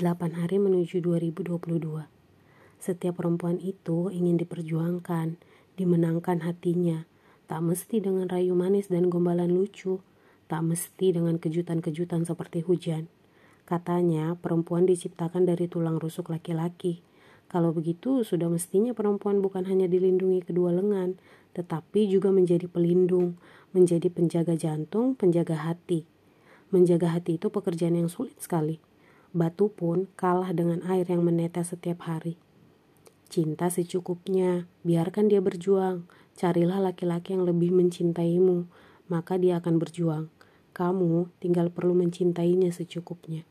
8 hari menuju 2022. Setiap perempuan itu ingin diperjuangkan, dimenangkan hatinya. Tak mesti dengan rayu manis dan gombalan lucu, tak mesti dengan kejutan-kejutan seperti hujan. Katanya, perempuan diciptakan dari tulang rusuk laki-laki. Kalau begitu, sudah mestinya perempuan bukan hanya dilindungi kedua lengan, tetapi juga menjadi pelindung, menjadi penjaga jantung, penjaga hati. Menjaga hati itu pekerjaan yang sulit sekali. Batu pun kalah dengan air yang menetes setiap hari. Cinta secukupnya, biarkan dia berjuang. Carilah laki-laki yang lebih mencintaimu, maka dia akan berjuang. Kamu tinggal perlu mencintainya secukupnya.